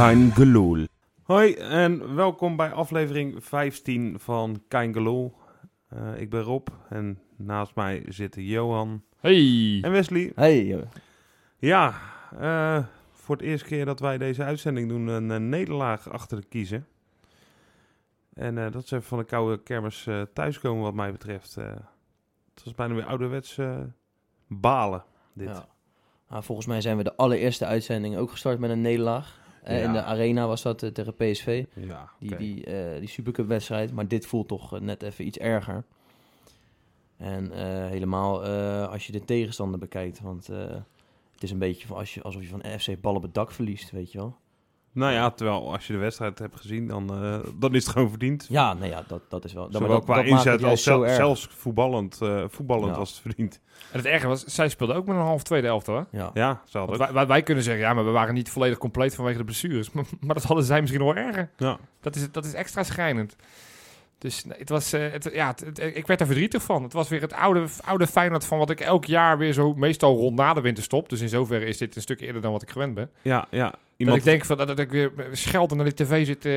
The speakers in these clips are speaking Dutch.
Kein Geloel. Hoi en welkom bij aflevering 15 van Kein Geloel. Eh, ik ben Rob en naast mij zitten Johan Hey. en Wesley. Hey, Ja, eh, voor het eerste keer dat wij deze uitzending doen, een, eh, nederlaag achter de kiezen. En eh, dat is even van de koude kermis eh, thuiskomen wat mij betreft. Eh, het was bijna weer ouderwets eh, balen, dit. ja. Nou, volgens mij zijn we de allereerste uitzending ook gestart met een nederlaag. Eh, Ja. In de arena was dat eh, tegen PSV, Ja, die, die, eh, die Supercup wedstrijd. Maar dit voelt toch net even iets erger. En helemaal als je de tegenstander bekijkt. Want het is een beetje van als je, alsof je van FC bal op het dak verliest, weet je wel. Nou ja, terwijl als je de wedstrijd hebt gezien, dan, eh, dan is het gewoon verdiend. Ja, nou ja, dat, dat is wel... Zowel maar dat, qua dat maakt het inzet als zel- erg. zelfs voetballend, eh, voetballend Ja. was het verdiend. En het erge was, zij speelde ook met een half tweede elftal. Hè? Ja. Ja, ze hadden wij, wij, wij kunnen zeggen, ja, maar we waren niet volledig compleet vanwege de blessures. Maar, maar dat hadden zij misschien nog wel erger. Ja. Dat is, dat is extra schrijnend. Dus het was, eh, het, ja, het- het- ik werd er verdrietig van. Het was weer het oude, oude Feyenoord van wat ik elk jaar weer zo meestal rond na de winter stop. Dus in zoverre is dit een stuk eerder dan wat ik gewend ben. Ja, ja. Dat ik denk van, dat, dat ik weer schelden naar die tv zit eh,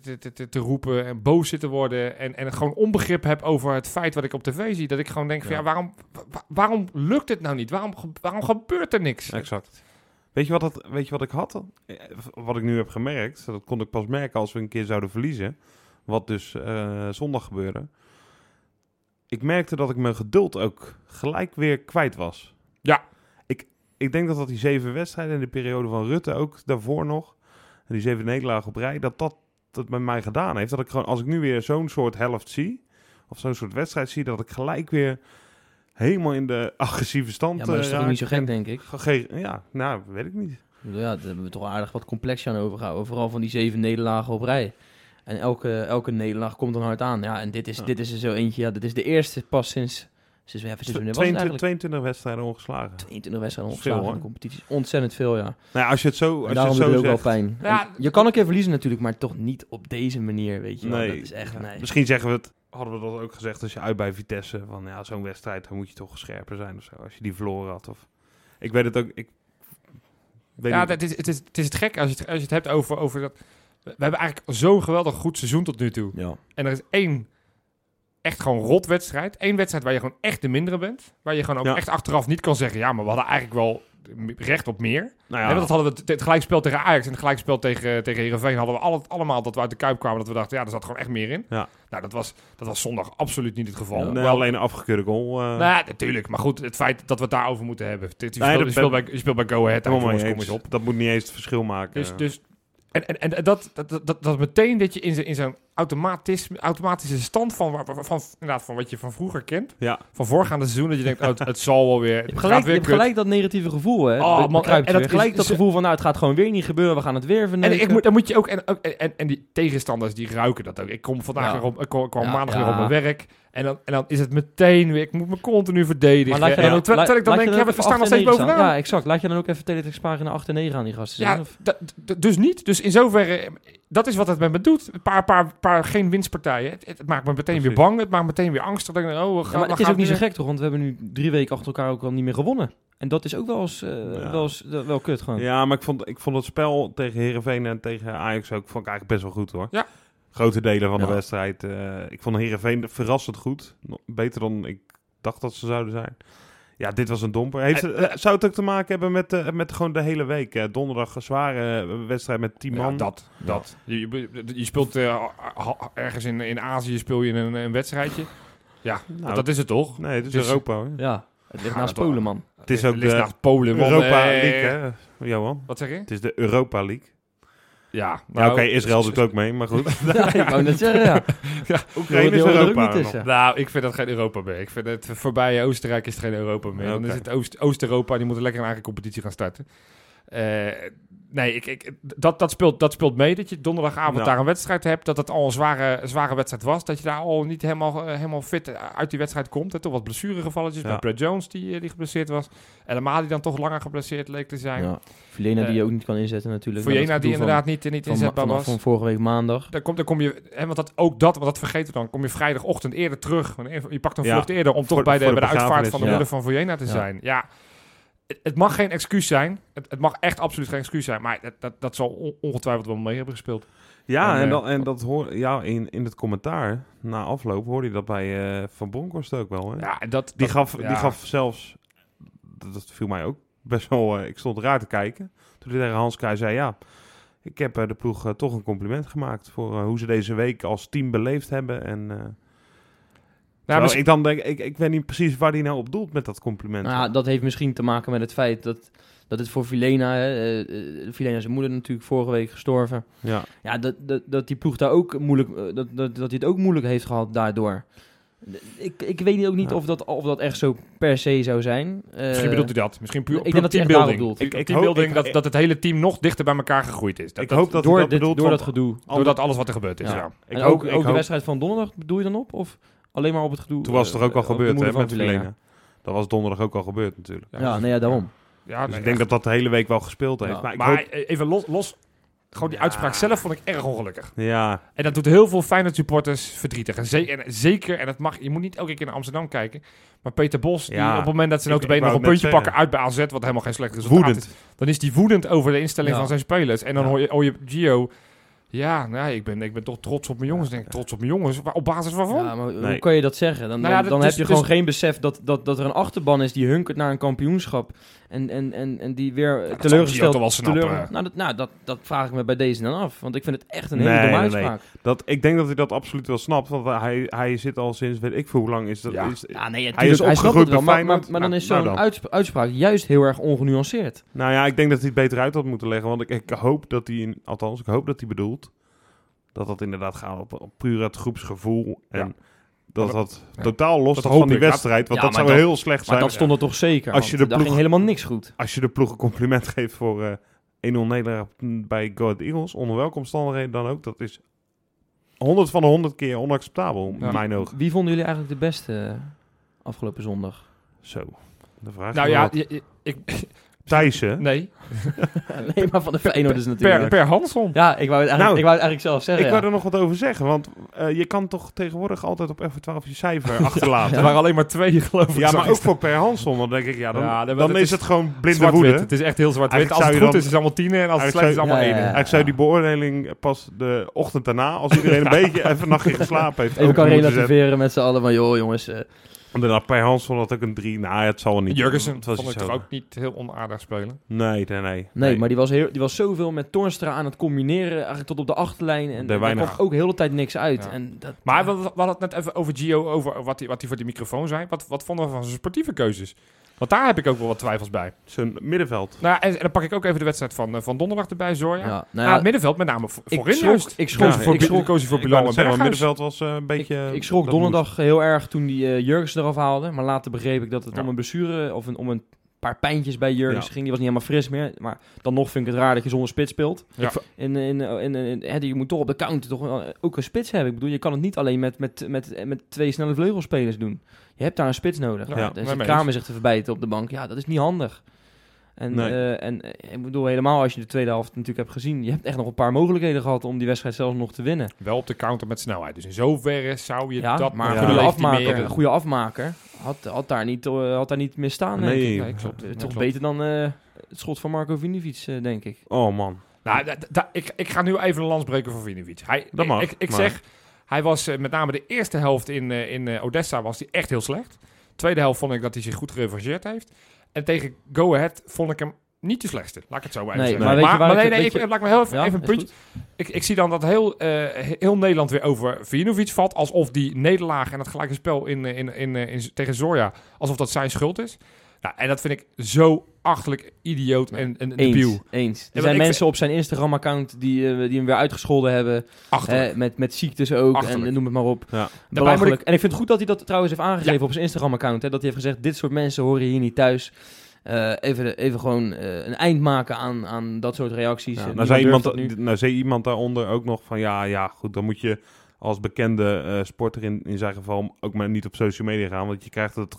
te, te, te, te, roepen en boos zit te worden. En, en gewoon onbegrip heb over het feit wat ik op tv zie. Dat ik gewoon denk van, Ja. ja, waarom, wa- waarom lukt het nou niet? Waarom, waarom gebeurt er niks? Exact. Weet je, wat het, weet je wat ik had? Eh, Wat ik nu heb gemerkt, dat kon ik pas merken als we een keer zouden verliezen. Wat dus eh, zondag gebeurde. Ik merkte dat ik mijn geduld ook gelijk weer kwijt was. Ja. Ik, ik denk dat dat die zeven wedstrijden in de periode van Rutte ook daarvoor nog. En die zeven nederlagen op rij, dat dat dat met mij gedaan heeft. Dat ik gewoon, als ik nu weer zo'n soort helft zie, of zo'n soort wedstrijd zie, dat ik gelijk weer helemaal in de agressieve stand ja, maar dat is eh, toch niet zo gek, denk ik. Ja, nou, weet ik niet. Ja, daar hebben we toch aardig wat complex aan overgehouden. Vooral van die zeven nederlagen op rij. En elke, elke nederlaag komt dan hard aan. Ja, en dit is, Ja. dit is er zo eentje. Ja, dit is de eerste pas sinds... sinds, ja, sinds wanneer was het 22, eigenlijk? 22 wedstrijden ongeslagen. 22 wedstrijden is veel, ongeslagen in de competitie. Ontzettend veel, ja. Nou ja, als je het zo, als daarom je het zo ook zegt, wel pijn. Ja, je kan een keer verliezen natuurlijk, maar toch niet op deze manier, weet je wel. Nee, Dat is echt, ja. nee. Misschien zeggen we het, hadden we dat ook gezegd als je uit bij Vitesse, van ja, zo'n wedstrijd, dan moet je toch scherper zijn of zo, als je die verloren had. Of, ik weet het ook, ik weet ja, niet- het is, het, is, het is het gek als je het, als je het hebt over, over dat... We hebben eigenlijk zo'n geweldig goed seizoen tot nu toe. Ja. En er is één echt gewoon rot wedstrijd. Eén wedstrijd waar je gewoon echt de mindere bent. Waar je gewoon ook Ja. echt achteraf niet kan zeggen... Ja, maar we hadden eigenlijk wel recht op meer. nou Ja. ja, want dat hadden we het gelijkspel tegen Ajax en het gelijkspel tegen, tegen Heerenveen hadden we alle, allemaal dat we uit de Kuip kwamen. Dat we dachten, ja, er zat gewoon echt meer in. Ja. Nou, dat was, dat was zondag absoluut niet het geval. Ja. nee, Wel- alleen een afgekeurde goal. eh, Nou, ja, natuurlijk. Maar goed, het feit dat we het daarover moeten hebben. Je Nee, speelt, je bij, je speelt bij Go Ahead. jongens, mee kom eens eens. op. Dat moet niet eens het verschil maken. Dus, dus, en en, en dat, dat, dat, dat, meteen dat je in zo'n in zo'n automatisme, automatische stand van, van, inderdaad, van wat je van vroeger kent. ja, Van voorgaande seizoen. Dat je denkt, oh, het, het zal wel weer. Het gelijk, weer kut. gelijk dat negatieve gevoel, hè? Oh, man, en dat weer. gelijk dat gevoel van, nou, het gaat gewoon weer niet gebeuren. We gaan het weer En, ik moet, dan moet je ook, en, en, en die tegenstanders die ruiken dat ook. Ik kom vandaag Ja. weer op, ik kwam, ik kwam Ja, maandag ja. weer op mijn werk. En dan, en dan is het meteen weer, ik moet me continu verdedigen. Maar laat je dan ook, terwijl, ik dan denk, je ja, we even staan nog steeds bovenaan. Ja, exact. Laat je dan ook even teletextpagina 8 en 9 aan die gasten Ja, dus niet. Dus in zoverre, dat is wat het met me doet. Een paar, paar, paar geen winstpartijen. Het, het maakt me meteen weer bang. Het maakt me meteen weer angstig. Dan denk ik, oh, we Ja, gaan, maar het is ook niet zo gek toch, want we hebben nu drie weken achter elkaar ook al niet meer gewonnen. En dat is ook wel eens, eh, Ja. wel, eens eh, wel kut gewoon. ja, maar ik vond, ik vond het spel tegen Herenveen en tegen Ajax ook vond ik eigenlijk best wel goed hoor. Ja. Grote delen van de Ja. wedstrijd. eh, ik vond Herenveen verrassend goed. Beter dan ik dacht dat ze zouden zijn. Ja, dit was een domper. Heeft eh, zou het ook te maken hebben met, met gewoon de hele week? eh, donderdag een zware wedstrijd met 10 Ja, man. dat. dat. Je, je, je speelt eh, ergens in, in Azië speel je een, een wedstrijdje. Ja, Nou, dat is het toch? Nee, het is Europa hoor. Ja, het ligt Ja, naast Polen, man. Het is ook ligt de naast Polen. Europa League, hè, Johan? Wat zeg je? Het is de Europa League. Ja, Ja, oké, Israël doet ook mee, maar goed. Ja, ik wou net zeggen, ja. Oekraïne is er Europa. niet. Nou, ik vind dat geen Europa meer. Ik vind het voorbij Oostenrijk is het geen Europa meer. Dan is het Oost- Oost-Europa, die moeten lekker een eigen competitie gaan starten. Eh, nee, ik, ik, dat, dat, speelt, dat speelt mee dat je donderdagavond daar een wedstrijd hebt. Dat het al een zware, zware wedstrijd was. Dat je daar al niet helemaal, eh, helemaal fit uit die wedstrijd komt. Hè. Toch wat blessuregevalletjes Ja. met Brad Jones die, eh, die geblesseerd was. En die dan toch langer geblesseerd leek te zijn. ja. Die je ook niet kan inzetten natuurlijk. Voor Na Jena dat die inderdaad niet, niet van, inzetbaar van, was. van vorige week maandag. Dan kom, dan kom je, hè, want dat, ook dat, want dat vergeten we dan, kom je vrijdagochtend eerder terug. Want Je pakt een Ja, vlucht eerder om voor- toch bij de, bij de uitvaart van de ja. moeder van Vienna te Ja. zijn. Ja, het, mag geen excuus zijn. Het, het mag echt absoluut geen excuus zijn. Maar dat, dat, dat zal on- ongetwijfeld wel mee hebben gespeeld. Ja, En, en, eh, dat, en dat hoor, ja, in, in het commentaar na afloop hoorde je dat bij eh, Van Bronckhorst ook wel. Hè? Ja, dat, die, dat- gaf, ja. die gaf zelfs, dat, dat viel mij ook best wel, eh, ik stond raar te kijken. Toen hij tegen Hans Kraaij zei, ja, ik heb de ploeg toch een compliment gemaakt voor hoe ze deze week als team beleefd hebben. En, Ja, misschien- ik dan denk, ik, ik weet niet precies waar hij nou op doelt met dat compliment. Nou, ja, dat heeft misschien te maken met het feit dat, dat het voor Vilena... hè, eh, eh, Vilena zijn moeder natuurlijk vorige week gestorven. ja. Ja, dat, dat, dat die ploeg daar ook moeilijk... eh, Dat, dat, dat hij het ook moeilijk heeft gehad daardoor. Ik, ik weet ook niet Ja. of, dat, of dat echt zo per se zou zijn. Eh, Misschien bedoelt hij dat. Misschien puur, ik denk dat hij echt daarop teambuilding. doelt. Ik, Ik- ik teambuilding hoop- ik- dat, dat het hele team nog dichter bij elkaar gegroeid is. Dat, ik dat- hoop dat door dat dit, bedoelt. door dat gedoe. Doordat alles wat er gebeurd is, Ja. ja. ik en ook, ik ook de wedstrijd van donderdag bedoel je dan op? Of alleen maar op het gedoe? Toen was het toch eh, ook al de gebeurd, hè, met? Verlenen. Dat was donderdag ook al gebeurd natuurlijk. Ja, nee, ja, daarom. Ja, Dus nee, ik denk echt. dat dat de hele week wel gespeeld heeft. Ja. Maar ik Maar hoop... e- even los, los gewoon die Ja. uitspraak zelf vond ik erg ongelukkig. Ja, En dat doet heel veel Feyenoord supporters verdrietig. En, ze- en zeker, en dat mag, je moet niet elke keer naar Amsterdam kijken. Maar Peter Bos, die op het moment dat ze Ik- notabene ik nog een puntje pakken uit bij AZ, wat helemaal geen slecht resultaat woedend. is. Dan is die woedend over de instelling Ja. van zijn spelers. En dan Ja. hoor, je, hoor je Gio, ja, nou, ja, ik, ben, ik ben toch trots op mijn jongens. Denk ik, trots op mijn jongens. Op basis waarvan? Ja, maar hoe kan je dat zeggen? Dan, Nou ja, dan, dat- dan dus- heb je dus- gewoon geen besef dat, dat, dat er een achterban is die hunkert naar een kampioenschap. En, en, en, en die weer dat zal teleurgesteld... Teleur- nou, dat, nou dat, dat vraag ik me bij deze dan af. Want ik vind het echt een hele Nee, domme nee, nee. uitspraak. dat, ik denk dat hij dat absoluut wel snapt. Want hij, hij zit al sinds, weet ik veel hoe lang is dat. Ja. Is, Ja, nee, Hij is opgegroeid bij maar, maar, dan is nou zo'n uitsp- uitspraak juist heel erg ongenuanceerd. Nou ja, ik denk dat hij het beter uit had moeten leggen. Want ik, ik hoop dat hij, in- althans, ik hoop dat hij bedoelt dat dat inderdaad gaat op, op puur het groepsgevoel. En Ja. Dat Maar dat ja. totaal los Dat van die ik. Wedstrijd. Want Ja, dat maar zou dat- heel slecht Maar zijn. dat stond er toch zeker. Als je de ploeg- ging helemaal niks goed. Als je de ploeg een compliment geeft voor eh 1-0 nederlaag bij Go Ahead Eagles, onder welke omstandigheden dan ook, dat is 100 van de 100 keer onacceptabel, in mijn ogen. Wie vonden jullie eigenlijk de beste eh, afgelopen zondag? Zo, de vraag Nou ja, ik, Thijssen. nee. nee, maar van de Feyenoorders natuurlijk. Per, per Hansson. Ja, ik wou het eigenlijk, Nou, ik wou het eigenlijk zelf zeggen. Ik ja. wou er nog wat over zeggen, want eh, je kan toch tegenwoordig altijd op F12 je cijfer achterlaten. Er waren alleen maar twee, geloof ik. Ja, maar ook voor Per Hansson. Dan denk ik, ja, dan, Ja, dan is is het gewoon blinde woede. Het is echt heel zwart-wit. Als het goed is, is het allemaal tien en als het slecht is, allemaal ja, één. ja, Eigenlijk zou die beoordeling pas de ochtend daarna, als iedereen een beetje even een nachtje geslapen heeft, Even kan relativeren met z'n allen van, joh jongens, eh, En daarna Per Hansson had ook een drie. Nou, het zal wel niet. Jurgensen Het was vond ik toch ook niet heel onaardig spelen. Nee, nee, nee. Nee, maar die was, heel, die was zoveel met Toornstra aan het combineren, eigenlijk tot op de achterlijn. En Er daar kwam ook heel de tijd niks uit. Ja. En dat, Maar we, we hadden het net even over Gio, over wat hij wat hij voor die microfoon zei. Wat, wat vonden we van zijn sportieve keuzes? Want daar heb ik ook wel wat twijfels bij. Zijn middenveld. Nou, en, en dan pak ik ook even de wedstrijd van, eh, van donderdag erbij, Zorja. ja, nou ja, het middenveld, met name voor, ik voorin schrok, juist. ik schrok, Ja, voor, ik schrok, koos voor Bilal en Berghuis. middenveld was eh, een beetje... ik, ik schrok dat donderdag heel erg toen die uh, Jurgens eraf haalde. Maar later begreep ik dat het Ja. om een blessure of een, om een paar pijntjes bij Jurgens Ja. ging. Die was niet helemaal fris meer. Maar dan nog vind ik het raar dat je zonder spits speelt. Ja. V- In, in, in, in- hè, je moet toch op de counter toch wel ook een spits hebben. Ik bedoel, je kan het niet alleen met, met, met, met twee snelle vleugelspelers doen. Je hebt daar een spits nodig. Ja, Ja, dus de Kramer zich te verbijten op de bank. Ja, dat is niet handig. En, Nee. eh, en eh, ik bedoel, helemaal als je de tweede helft natuurlijk hebt gezien. Je hebt echt nog een paar mogelijkheden gehad om die wedstrijd zelfs nog te winnen. Wel op de counter met snelheid. Dus in zoverre zou je Ja, dat maar Ja. goede afmaker, een goede afmaker had, had, daar niet, eh, had daar niet misstaan. denk Nee, ik. Nee, klopt. Ja, Toch klopt. beter dan eh, het schot van Marco Vinovic, denk ik. Oh man. Nou, da- da- ik, ik ga nu even een lans breken voor Vinovic. Hij, Dat mag, Ik, ik zeg, hij was met name de eerste helft in, in Odessa was hij echt heel slecht. Tweede helft vond ik dat hij zich goed gerevancheerd heeft. En tegen Go Ahead vond ik hem niet de slechtste. Laat ik het zo Nee, maar nee, ik, laat me heel even, Ja, even een puntje. Ik, ik zie dan dat heel, eh, heel Nederland weer over Vinovic valt. Alsof die nederlaag en het gelijke spel in, eh, in, in, eh, in, tegen Zorja, alsof dat zijn schuld is. Nou, en dat vind ik zo achterlijk idioot en, en debiel. Eens, eens. Er zijn mensen op zijn Instagram-account die, eh, die hem weer uitgescholden hebben. Achterlijk. Hè, met, met ziektes ook Achterlijk. en noem het maar op. Ja. Belachelijk. ik- En ik vind het goed dat hij dat trouwens heeft aangegeven op zijn Instagram-account. hè, Dat hij heeft gezegd, dit soort mensen horen hier niet thuis. Eh, even, even gewoon eh, een eind maken aan, aan dat soort reacties. Ja, nou, zei iemand, nou zei iemand daaronder ook nog van ja, ja, goed, dan moet je als bekende eh, sporter in, in zijn geval ook maar niet op social media gaan, want je krijgt het.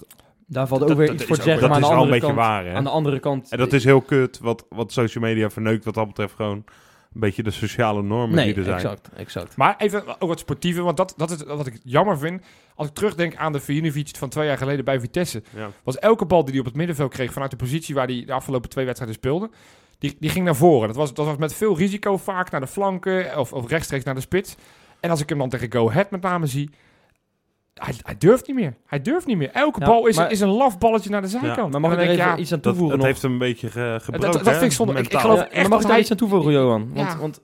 Daar valt ook weer iets voor te zeggen. Dat is aan de wel een andere beetje kant, waar? Aan de andere kant... En dat is heel kut, wat, wat social media verneukt wat dat betreft gewoon een beetje de sociale normen Nee, die er zijn. exact, exact. Maar even ook wat sportieve, want dat, dat is wat ik jammer vind. Als ik terugdenk aan de Vinovic van twee jaar geleden bij Vitesse. Ja. Was elke bal die hij op het middenveld kreeg vanuit de positie waar hij de afgelopen twee wedstrijden speelde. Die, die ging naar voren. Dat was, dat was met veel risico vaak naar de flanken of, of rechtstreeks naar de spits. En als ik hem dan tegen Go Ahead met name zie... Hij, hij durft niet meer. Hij durft niet meer. Elke Ja, bal is, maar- is een lafballetje naar de zijkant. Maar mag ik dan er denk even ik, iets aan Dat, toevoegen dat nog? heeft hem een beetje ge, gebroken. dat vind hè, ik zonde. Ik- geloof Ja, echt maar mag dat ik daar hij- iets aan toevoegen, Johan? Want, Ja. want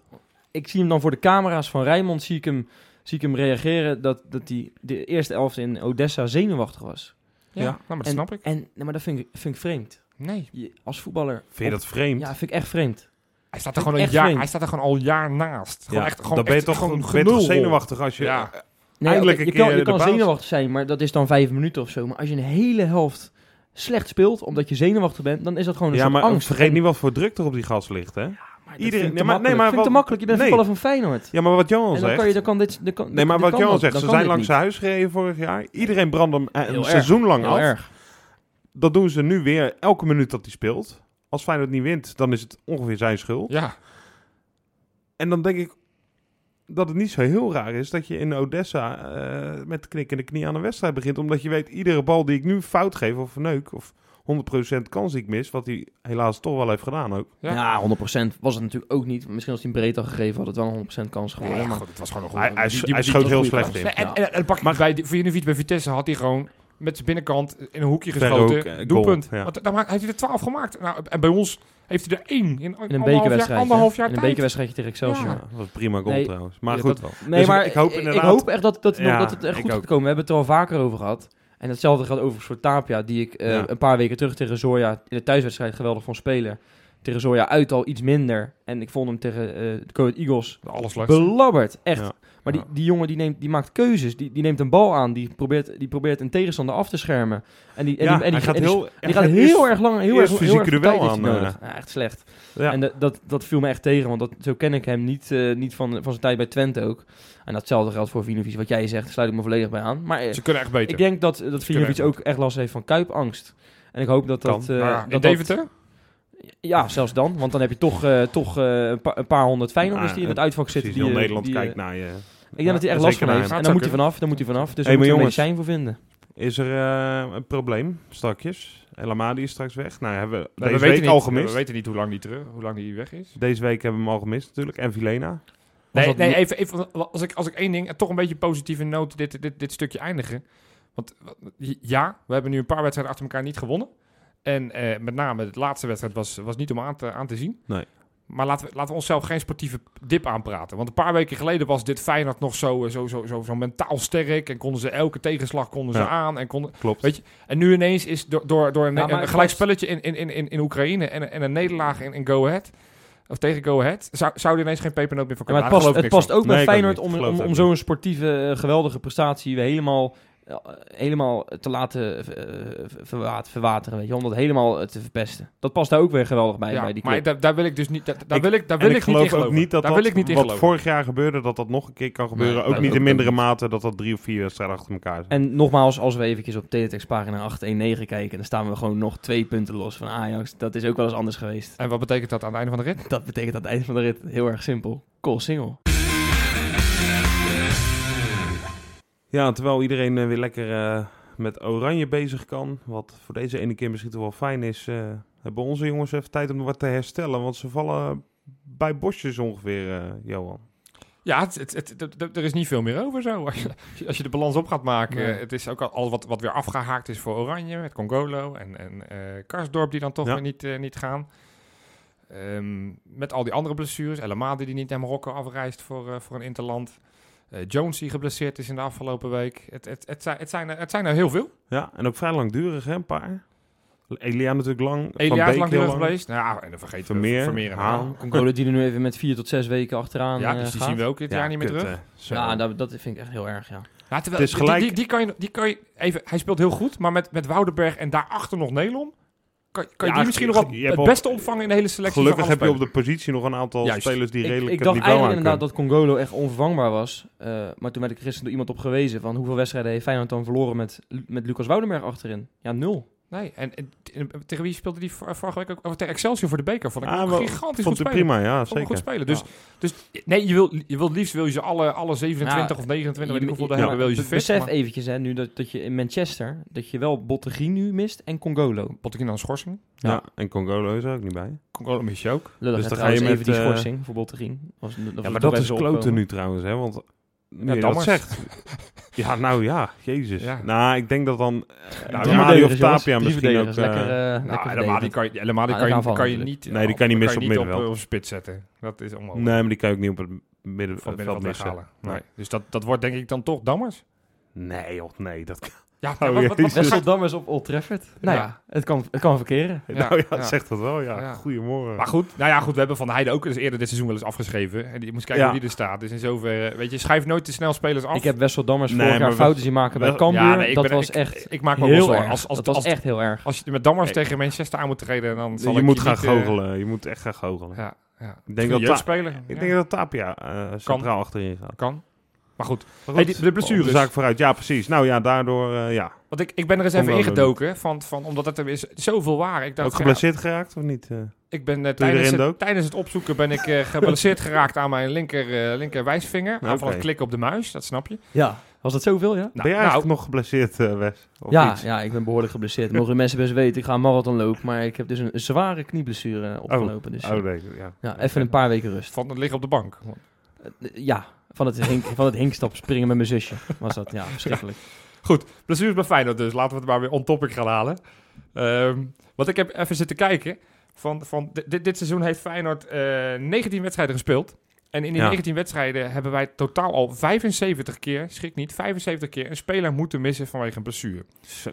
ik zie hem dan voor de camera's van Rijnmond, zie ik hem, zie ik hem reageren dat, dat hij de eerste elfte in Odessa zenuwachtig was. ja, Ja. nou, maar dat en, snap ik. En, nee, maar dat vind ik, vind ik vreemd. Nee. Je, als voetballer... Vind je dat vreemd? Ja, vind ik echt vreemd. Hij staat er Vind gewoon ik een echt jaar, vreemd. hij staat er gewoon al een jaar naast. Gewoon Ja, echt, gewoon dan ben je echt toch, gewoon ben je toch zenuwachtig als je... Ja. Nee, Eindelijk je kan, je kan zenuwachtig zijn, maar dat is dan vijf minuten of zo. Maar als je een hele helft slecht speelt, omdat je zenuwachtig bent, dan is dat gewoon een Ja, maar angst. vergeet niet wat voor druk er op die gas ligt, hè? Maar Iedereen- nee, maar- nee, maar ik te wat- makkelijk. Je bent nee. van Feyenoord. Ja, maar wat Johan zegt... kan je, dan kan dit, dan kan, Nee, maar wat Johan zegt, ze zijn langs niet. huis gereden vorig jaar. Iedereen brandt hem eh, een seizoen lang Heel af. erg. Dat doen ze nu weer elke minuut dat hij speelt. Als Feyenoord niet wint, dan is het ongeveer zijn schuld. Ja, En dan denk ik dat het niet zo heel raar is dat je in Odessa eh, met de knikkende knie aan een wedstrijd begint. Omdat je weet, iedere bal die ik nu fout geef of neuk, of 100% kans die ik mis, wat hij helaas toch wel heeft gedaan ook. Ja. Ja, 100% was het natuurlijk ook niet. Misschien als hij een breed had gegeven, had het wel een 100% kans geworden. Nee, maar het was gewoon een Hij, goede- hij, die- hij die- die- schoot heel slecht kans. in. Nee, En, en, en pak Maar- bij Vinovic bij Vitesse had hij gewoon met zijn binnenkant in een hoekje geschoten. ook, eh, goal, doelpunt. ja. Want dan maakt- heeft hij er 12 gemaakt. Nou, en bij ons heeft hij er één in, in een anderhalf jaar, bekerwedstrijd. anderhalf jaar In een bekerwedstrijdje tegen Excelsior. Ja. Ja, dat was prima goal Nee, trouwens. Maar Ja, goed, dat wel. Nee, Dus maar ik hoop ik, hoop echt dat, dat, nog- Ja, dat het echt goed gaat komen. We hebben het er al vaker over gehad. En hetzelfde gaat overigens voor Tapia, die ik eh, Ja. een paar weken terug tegen Zorja in de thuiswedstrijd geweldig vond spelen. Tegen Zorja uit al iets minder. En ik vond hem tegen eh de Eagles Alles belabberd. Echt. Ja. Maar die, jongen die, neemt, die maakt keuzes. Die, die neemt een bal aan. Die probeert, die probeert een tegenstander af te schermen. En die, en ja, die, en die, gaat en heel, die gaat heel eerst- erg lang, heel erg, heel fysieke erg duel tijd aan, eh. nodig. Ja, echt slecht. Ja. En dat, dat, dat viel me echt tegen, want dat, zo ken ik hem niet, eh, niet van, van zijn tijd bij Twente ook. En datzelfde geldt voor Vinovic. Wat jij zegt, sluit ik me volledig bij aan. Maar eh, Ze kunnen echt beter. ik denk dat, dat Vinovic ook echt last heeft van kuipangst. En ik hoop dat dat... Kan. Maar ja, dat Deventer? ja, zelfs dan. Want dan heb je toch, toch een, pa- een paar honderd Feyenoorders Ah, die in het uitvak zitten. Die, heel Nederland die, kijkt naar je. Ik denk dat hij echt last van heeft. En dan moet hij vanaf, dan moet hij vanaf. Dus Hey, daar moet een jongens. medicijn voor vinden. Is er eh, een probleem straks? El Amadi is straks weg. Nou, hebben we Nee, deze we weten week niet, al We gemist. weten niet hoe lang die, terug, hoe lang die weg is. Deze week hebben we hem al gemist natuurlijk. En Vilena. Nee, nee even als, ik, als ik één ding, toch een beetje positieve noot dit, dit, dit stukje eindigen. Want ja, we hebben nu een paar wedstrijden achter elkaar niet gewonnen. En eh, met name de laatste wedstrijd was, was niet om aan te, aan te zien. Nee. Maar laten we, laten we onszelf geen sportieve dip aanpraten. Want een paar weken geleden was dit Feyenoord nog zo, eh, zo, zo, zo, zo mentaal sterk. En konden ze elke tegenslag konden ze Ja. aan. En, konden, Klopt. Weet je, en nu ineens is door, door, door een, Ja, maar een het gelijk was- spelletje in, in, in, in Oekraïne en, en een nederlaag in, in Go Ahead. Of tegen Go Ahead. Zou, zou er ineens geen pepernoot meer voor Ja, maar kunnen? het past, het past ook Nee, bij ook Feyenoord om, om, om zo'n sportieve, eh, geweldige prestatie weer helemaal, helemaal te laten eh, verwa- verwateren. Weet je, om dat helemaal eh, te verpesten. Dat past daar ook weer geweldig bij, Ja, bij die maar club. daar, daar wil ik dus niet. Daar, daar Ik- wil ik, daar wil ik ik, niet in geloof ook niet dat daar dat wil ik niet in wat geloven. vorig jaar gebeurde, dat dat nog een keer kan gebeuren. Nee, ook niet ook in mindere mate dat dat drie of vier wedstrijden achter elkaar zijn. En nogmaals, als we eventjes op Teletext pagina 819 kijken, dan staan we gewoon nog twee punten los van Ajax. Dat is ook wel eens anders geweest. En wat betekent dat aan het einde van de rit? Dat betekent aan het eind van de rit heel erg simpel. Call single. Ja, terwijl iedereen eh, weer lekker eh, met oranje bezig kan. Wat voor deze ene keer misschien toch wel fijn is. eh, hebben onze jongens even tijd om wat te herstellen. Want ze vallen bij bosjes ongeveer, Johan. Ja, het, het, er is niet veel meer over zo. Als je, als je de balans op gaat maken. Nee. Het is ook al, al wat, wat weer afgehaakt is voor Oranje. Met Congolo en, en Karsdorp die dan toch Ja. weer niet, niet gaan. Ehm, met al die andere blessures. El Amadi die niet naar Marokko afreist voor, voor een interland. Eh, Jones die geblesseerd is in de afgelopen week. Het, het, het, zijn, het, zijn, er, het zijn er heel veel. Ja, en ook vrij langdurig, hè, een paar. Elia natuurlijk lang. Van Elia is lang geweest. Nou, ja, en dan vergeten Vermeer, we Vermeer en Haan. Congolo die er nu even met vier tot zes weken achteraan Ja, eh, dus die gaat. zien we ook dit jaar niet meer kut, terug. Ja, dat, dat vind ik echt heel erg, ja. Ja, terwijl, Het is die- gelijk- Die, die, kan je, die kan je even, hij speelt heel goed, maar met, met Woudenberg en daarachter nog Nelom, kan, kan je die misschien nog wel het beste opvangen in de hele selectie. Gelukkig heb je op de positie nog een aantal Juist. spelers die Ik, redelijk ik het dacht eigenlijk inderdaad dat Congolo echt onvervangbaar was. Eh, maar toen werd ik gisteren door iemand op gewezen van hoeveel wedstrijden heeft Feyenoord dan verloren met, met Lucas Woudenberg achterin? Ja, nul. Nee, en, en, en tegen wie speelde die vor- vorige week ook? Oh, tegen Excelsior voor de beker. Vond ik Ah, wel- gigantisch goed Vond het spelen. prima, ja, zeker. goed spelen. Dus, dus nee, je wil, je wil liefst wil je ze alle, alle 27 Ja, of 29, weet ik hoeveel hebben, wil je ze fit. Besef maar eventjes hè, nu dat, dat je in Manchester, dat je wel Bottegien nu mist en Congolo. Botteguin aan schorsing. Ja. Ja. en Congolo is er ook niet bij. Congolo mis je ook. Lullig Dus dan ga je even met, die eh, schorsing voor Bottegien. Was, Ja, maar dat is kloten nu trouwens, hè, want nu je dat zegt. Ja, nou ja, jezus. Ja. Nou, ik denk dat dan Nou, nou, ja, Mario of Tapia misschien ook... Lekker, eh, eh Nou, die kan je, Ah, kan je, kan je niet, Nee, die kan niet missen op op, middenveld. eh, op spits zetten. Dat is onmogelijk. nee, maar die kan je ook niet op het van middenveld missen. weghalen. Nee. Dus dat, dat wordt denk ik dan toch Dammers. Nee, joh, nee. Dat kan... Ja, Oh, wat, wat, op Old Trafford. Nou Ja. ja, het kan, het kan verkeren. Ja, nou ja, ja. zegt dat wel, ja. Ja. Goedemorgen. Maar goed, nou ja, goed, we hebben Van Heide ook eens eerder dit seizoen wel eens afgeschreven. En die moest kijken Ja. wie er staat. Dus in zoverre, weet je, schrijf nooit te snel spelers af. Ik heb Wessel Dammers Nee, vorig jaar maar fouten zien maken bij Cambuur. Ja, nee, ik dat ben- was ik- echt ik maak me heel zorgen. erg. Als, als, dat was als, echt heel erg. als je met Dammers Nee. tegen Manchester aan moet treden, dan zal je ik moet gaan eh, goochelen. Je moet echt gaan goochelen. ja, ja. Ik dat, denk dat Tapia eh centraal achterin gaat. kan. Maar goed, Maar Hey, die- de blessures. De zaak vooruit. Ja, precies. Nou ja, daardoor eh, ja. want ik, ik ben er eens even wel ingedoken, van, van, omdat het er weer z- zoveel waren. Ik dacht, Ook geblesseerd geraakt of niet? eh? ik ben eh, tijdens, het, tijdens het opzoeken ben ik eh, geblesseerd geraakt aan mijn linker, eh, linker wijsvinger. Oké. Van het klikken op de muis, dat snap je. Ja, was dat zoveel, ja? Nou, ben jij nou, eigenlijk nog geblesseerd, eh Wes? Of Ja, iets? ja, ik ben behoorlijk geblesseerd. Mogen de mensen best weten, ik ga een marathon lopen. Maar ik heb dus een, zware knieblessure opgelopen. Dus Oh, nee, ja. ja, even een paar weken rust. van het liggen op de bank. Eh, Ja, van het, hink, van het hinkstap springen met mijn zusje was dat. Ja, verschrikkelijk. Blessures bij Feyenoord dus. Laten we het maar weer on topic gaan halen. Ehm, want ik heb even zitten kijken. Van, van di- dit, dit seizoen heeft Feyenoord eh 19 wedstrijden gespeeld. En in die Ja. 19 wedstrijden hebben wij totaal al 75 keer, schrik niet, 75 keer een speler moeten missen vanwege een blessure.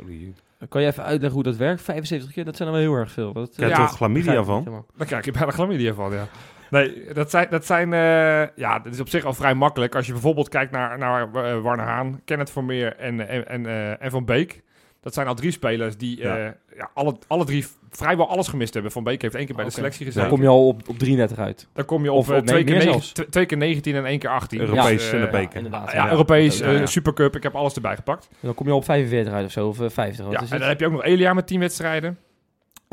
Die- Kan je even uitleggen hoe dat werkt? 75 keer, dat zijn er wel heel erg veel. Dat, Krijg je Ja, toch chlamydia ik van? Daar krijg je bijna chlamydia van, ja. Nee, dat zijn, dat zijn eh, ja, dat is op zich al vrij makkelijk. Als je bijvoorbeeld kijkt naar, naar eh, Warner Haan, Kenneth Vermeer en, en, en, eh, en Van Beek. Dat zijn al drie spelers die Ja. alle, alle drie vrijwel alles gemist hebben. Van Beek heeft één keer bij de selectie Dan gezeten. kom je al op, op 33 uit. Dan kom je op, Of op- twee, nee, keer meer negen- zelfs. tw- twee keer 19 en één keer 18. Europees Dus, in de beker. inderdaad. Ja, Ja. Europees, Ja, ja. Supercup. Ik heb alles erbij gepakt. En dan kom je al op 45 uit of zo, of eh, 50. Wat Ja, is en het? dan heb je ook nog Elia met 10 wedstrijden.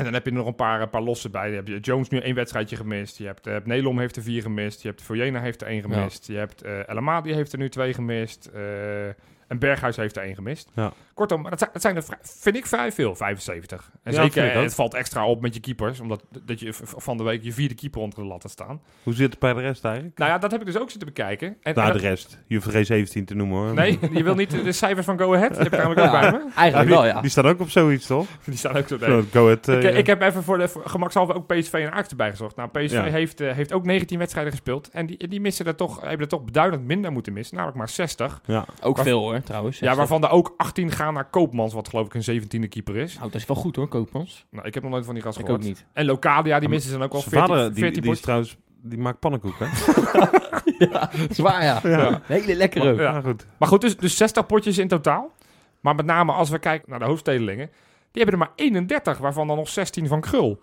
En dan heb je er nog een paar, een paar losse bij. Je Jones nu één wedstrijdje gemist. Je hebt, eh Nelom heeft er vier gemist. Je hebt Foyena heeft er één gemist. Je hebt eh El Amadi heeft er nu twee gemist. eh, en Berghuis heeft er één gemist. Ja. Kortom, dat zijn, dat zijn er, vrij- vind ik vrij veel, 75. En Ja, zeker, het valt extra op met je keepers. Omdat dat je van de week je vierde keeper onder de lat had staan. Hoe zit het bij de rest eigenlijk? Nou ja, dat heb ik dus ook zitten bekijken. En, en Nou, de dat- rest. Je hoeft er geen 17 te noemen hoor. nee, je wil niet de cijfers van Go Ahead. Die heb ik namelijk ook Ja. bij me. Eigenlijk wel, ja. die staan ook op zoiets, toch? Die staan ook nee. Zo, go ahead, Ik, eh, ik heb even voor de voor gemakshalve ook PSV en Ajax erbij gezocht. Nou, PSV Ja. heeft, eh, heeft ook 19 wedstrijden gespeeld. En die, die missen er toch, hebben er toch beduidend minder moeten missen. Namelijk maar 60. ja. Ook Waar- veel hoor, trouwens. Ja, waarvan er ook 18 gaan naar Koopmans. Wat geloof ik een 17e keeper is. Nou, dat is wel goed hoor, Koopmans. Nou, ik heb nog nooit van die gast Ik gehoord. ook niet. En Locadia, die Maar missen ze dan ook wel Zijn 14, vader, die, 14 die is potjes. trouwens... Die maakt pannenkoeken. ja, zwaar ja. Ja. Hele lekker ook. Ja. Ja, goed. Maar goed, dus, dus 60 potjes in totaal. Maar met name als we kijken naar de hoofdstedelingen. Die hebben er maar 31, waarvan dan nog 16 van Krul.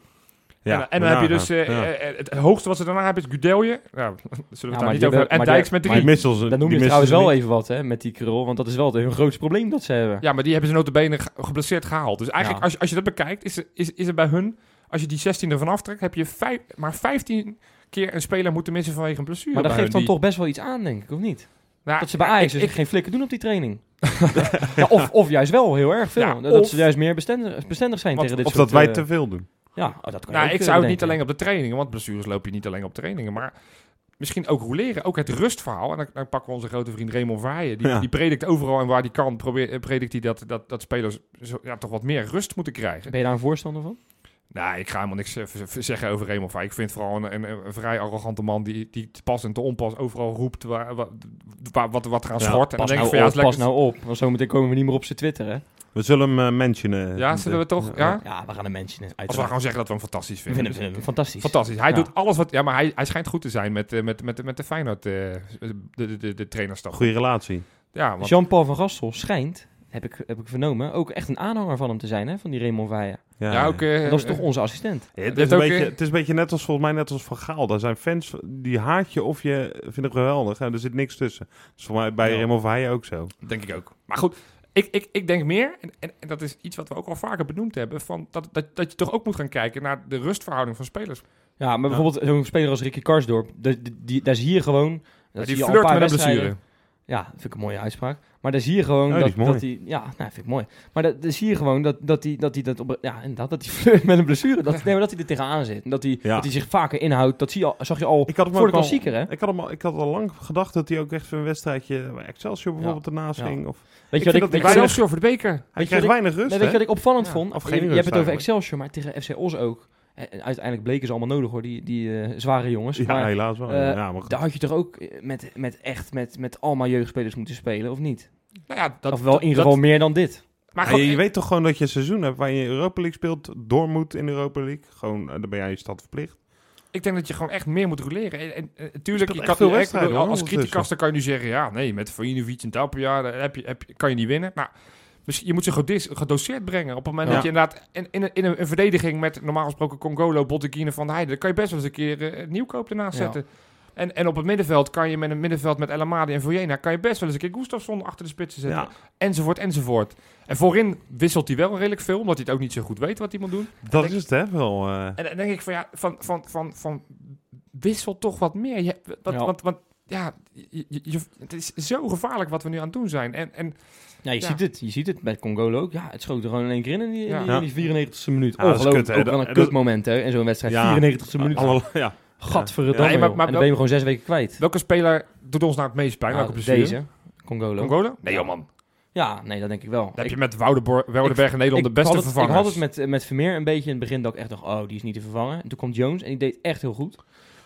Ja, en, en dan heb je dus eh, Ja. eh, het hoogste wat ze daarna hebben is Gudelje. Nou, zullen we daar niet over hebben-. En Dijks met Die drie. missels, Dan die noem je trouwens ze wel niet. even wat hè, met die krul, want dat is wel hun grootste probleem dat ze hebben. Ja, maar die hebben ze notabene ge- geblesseerd gehaald. Dus eigenlijk, Ja. als, je, als je dat bekijkt, is, er- is, is er bij hun... Als je die 16 ervan aftrekt, heb je vijf, maar 15 keer een speler moeten missen vanwege een blessure. maar dat geeft dan die- toch best wel iets aan, denk ik, of niet? Nou, Dat ze bij ja, Ajax ik- dus ik- geen flikken doen op die training. ja, of, of juist wel heel erg veel. Ja, dat of- ze juist meer bestendig, bestendig zijn Want- tegen dit Of soort... dat wij eh, te veel doen. Ja, oh, dat kan je Nou, ook, ik eh, zou het niet alleen op de trainingen, want blessures loop je niet alleen op trainingen, maar misschien ook roleren, ook het rustverhaal. En dan, dan pakken we onze grote vriend Raymond Verheijen. Die, Ja. die predikt overal en waar die kan, probeert, eh, predikt hij dat, dat, dat spelers zo, ja, toch wat meer rust moeten krijgen. Ben je daar een voorstander van? Nou, ik ga helemaal niks eh, zeggen over Raymond Verheijen. Ik vind vooral een, een, een vrij arrogante man die, die te pas en te onpas overal roept waar, waar, waar- wat, wat er aan Ja, schort. En dan Pas denk nou ik van ja, op, is lekker- pas nou op. Want zometeen komen we niet meer op zijn Twitter, hè? We zullen hem eh, mentionen. Ja, zullen we toch? Ja? Ja, we gaan een mensen Als we uiteraard. gewoon zeggen dat we hem fantastisch We vinden. vinden, vinden hem fantastisch. Fantastisch. Hij Ja. doet alles wat... Ja, maar hij, hij schijnt goed te zijn met, eh, met, met, met de Feyenoord, eh, de, de, de, de trainerstaf. Goede relatie. Ja, want, Jean-Paul van Gastel schijnt, heb ik, heb ik vernomen, ook echt een aanhanger van hem te zijn, hè? Van die Raymond Vaaien. Ja, ja, ook... eh, dat is toch onze assistent? Ja, het, is een beetje, het is een beetje net als volgens mij net als Van Gaal. Daar zijn fans die haat je of je vindt het geweldig. En er zit niks tussen. Dus voor mij bij Ja. Raymond Verheijen ook zo. Denk ik ook. Maar goed, ik, ik, ik denk meer, en, en, en dat is iets wat we ook al vaker benoemd hebben, van dat, dat, dat je toch ook moet gaan kijken naar de rustverhouding van spelers. Ja, maar bijvoorbeeld zo'n speler als Ricky Karsdorp, die, daar zie je gewoon... Dat die zie je al flirt paar met een wedstrijden. blessure. Ja, dat vind ik een mooie uitspraak. Maar daar zie je gewoon Oh, die dat, dat hij... Ja, nou, vind ik mooi. Maar dat, daar zie je gewoon dat, dat hij dat, hij dat op... Ja, inderdaad, dat hij flirt met een blessure. Dat, nee, maar dat hij er tegenaan zit. En dat hij, Ja. dat hij zich vaker inhoudt. Dat zie je al, zag je al Ik had hem voor de al- klassieker, hè? Ik had, hem al, ik had al lang gedacht dat hij ook echt voor een wedstrijdje bij Excelsior bijvoorbeeld ernaast Ja. ging. Of, Weet Ik je wat ik... dat wat- Excelsior voor de beker. hij wat weinig rust, Nee, weet je wat ik opvallend Ja, vond? of je, je hebt het over. Excelsior, maar tegen FC Os ook. En uiteindelijk bleken ze allemaal nodig hoor, die, die eh, zware jongens. Ja, maar helaas wel. eh, ja, maar daar had je toch ook met, met echt met, met allemaal jeugdspelers moeten spelen, of niet? Nou ja, dat, of wel dat- in ieder geval meer dan dit. Maar gewoon- je, je weet toch gewoon dat je een seizoen hebt waar je Europa League speelt, door moet in de Europa League. Gewoon, eh, dan ben jij je stad verplicht. Ik denk dat je gewoon echt meer moet roleren. En, en, tuurlijk, je kan, veel als ondertussen. criticus dan kan je nu zeggen... ja, nee, met Vojinovic en Tapia heb je, heb je, kan je niet winnen. Nou, misschien, je moet ze gedos- gedoseerd brengen. Op het moment Ja. dat je inderdaad in, in, een, in een, verdediging... met normaal gesproken Congolo, Bottekine, Van der Heijden... dan kan je best wel eens een keer eh, nieuwkoop ernaast zetten. En, en op het middenveld kan je met een middenveld met El Amadi en Vojena... kan je best wel eens een keer Gustafsson achter de spitsen zetten. Enzovoort, enzovoort. En voorin wisselt hij wel redelijk veel... omdat hij het ook niet zo goed weet wat hij moet doen. dat is het, hè? Wel, eh, En dan denk ik van ja, van, van, van, van wissel toch wat meer. Je, wat, Ja. Want, want ja, je, je- je- het is zo gevaarlijk wat we nu aan het doen zijn. En, en Ja, je Ja. ziet het. Je ziet het bij Congolo ook. Ja, het schoot er gewoon in één keer in in die, in Ja. die, in die 94e minuut. Ja, dat is Ongelooflijk. kut, hè. ook wel een dat- kutmoment, hè. In zo'n wedstrijd. Ja. 94e minuut. alle, ja. Gadverdamme, Ja, maar- maar En dan ben je gewoon zes weken kwijt. welke speler doet ons nou het meest pijn? Nou, welke blessure? deze, Congolo. Congolo? Nee joh man. Ja, nee, dat denk ik wel. Dan heb Ik- je met Woudenberg in Nederland de beste vervangers. Ik had het met, met Vermeer een beetje in het begin dat ik echt dacht, oh, die is niet te vervangen. En toen komt Jones en die deed echt heel goed.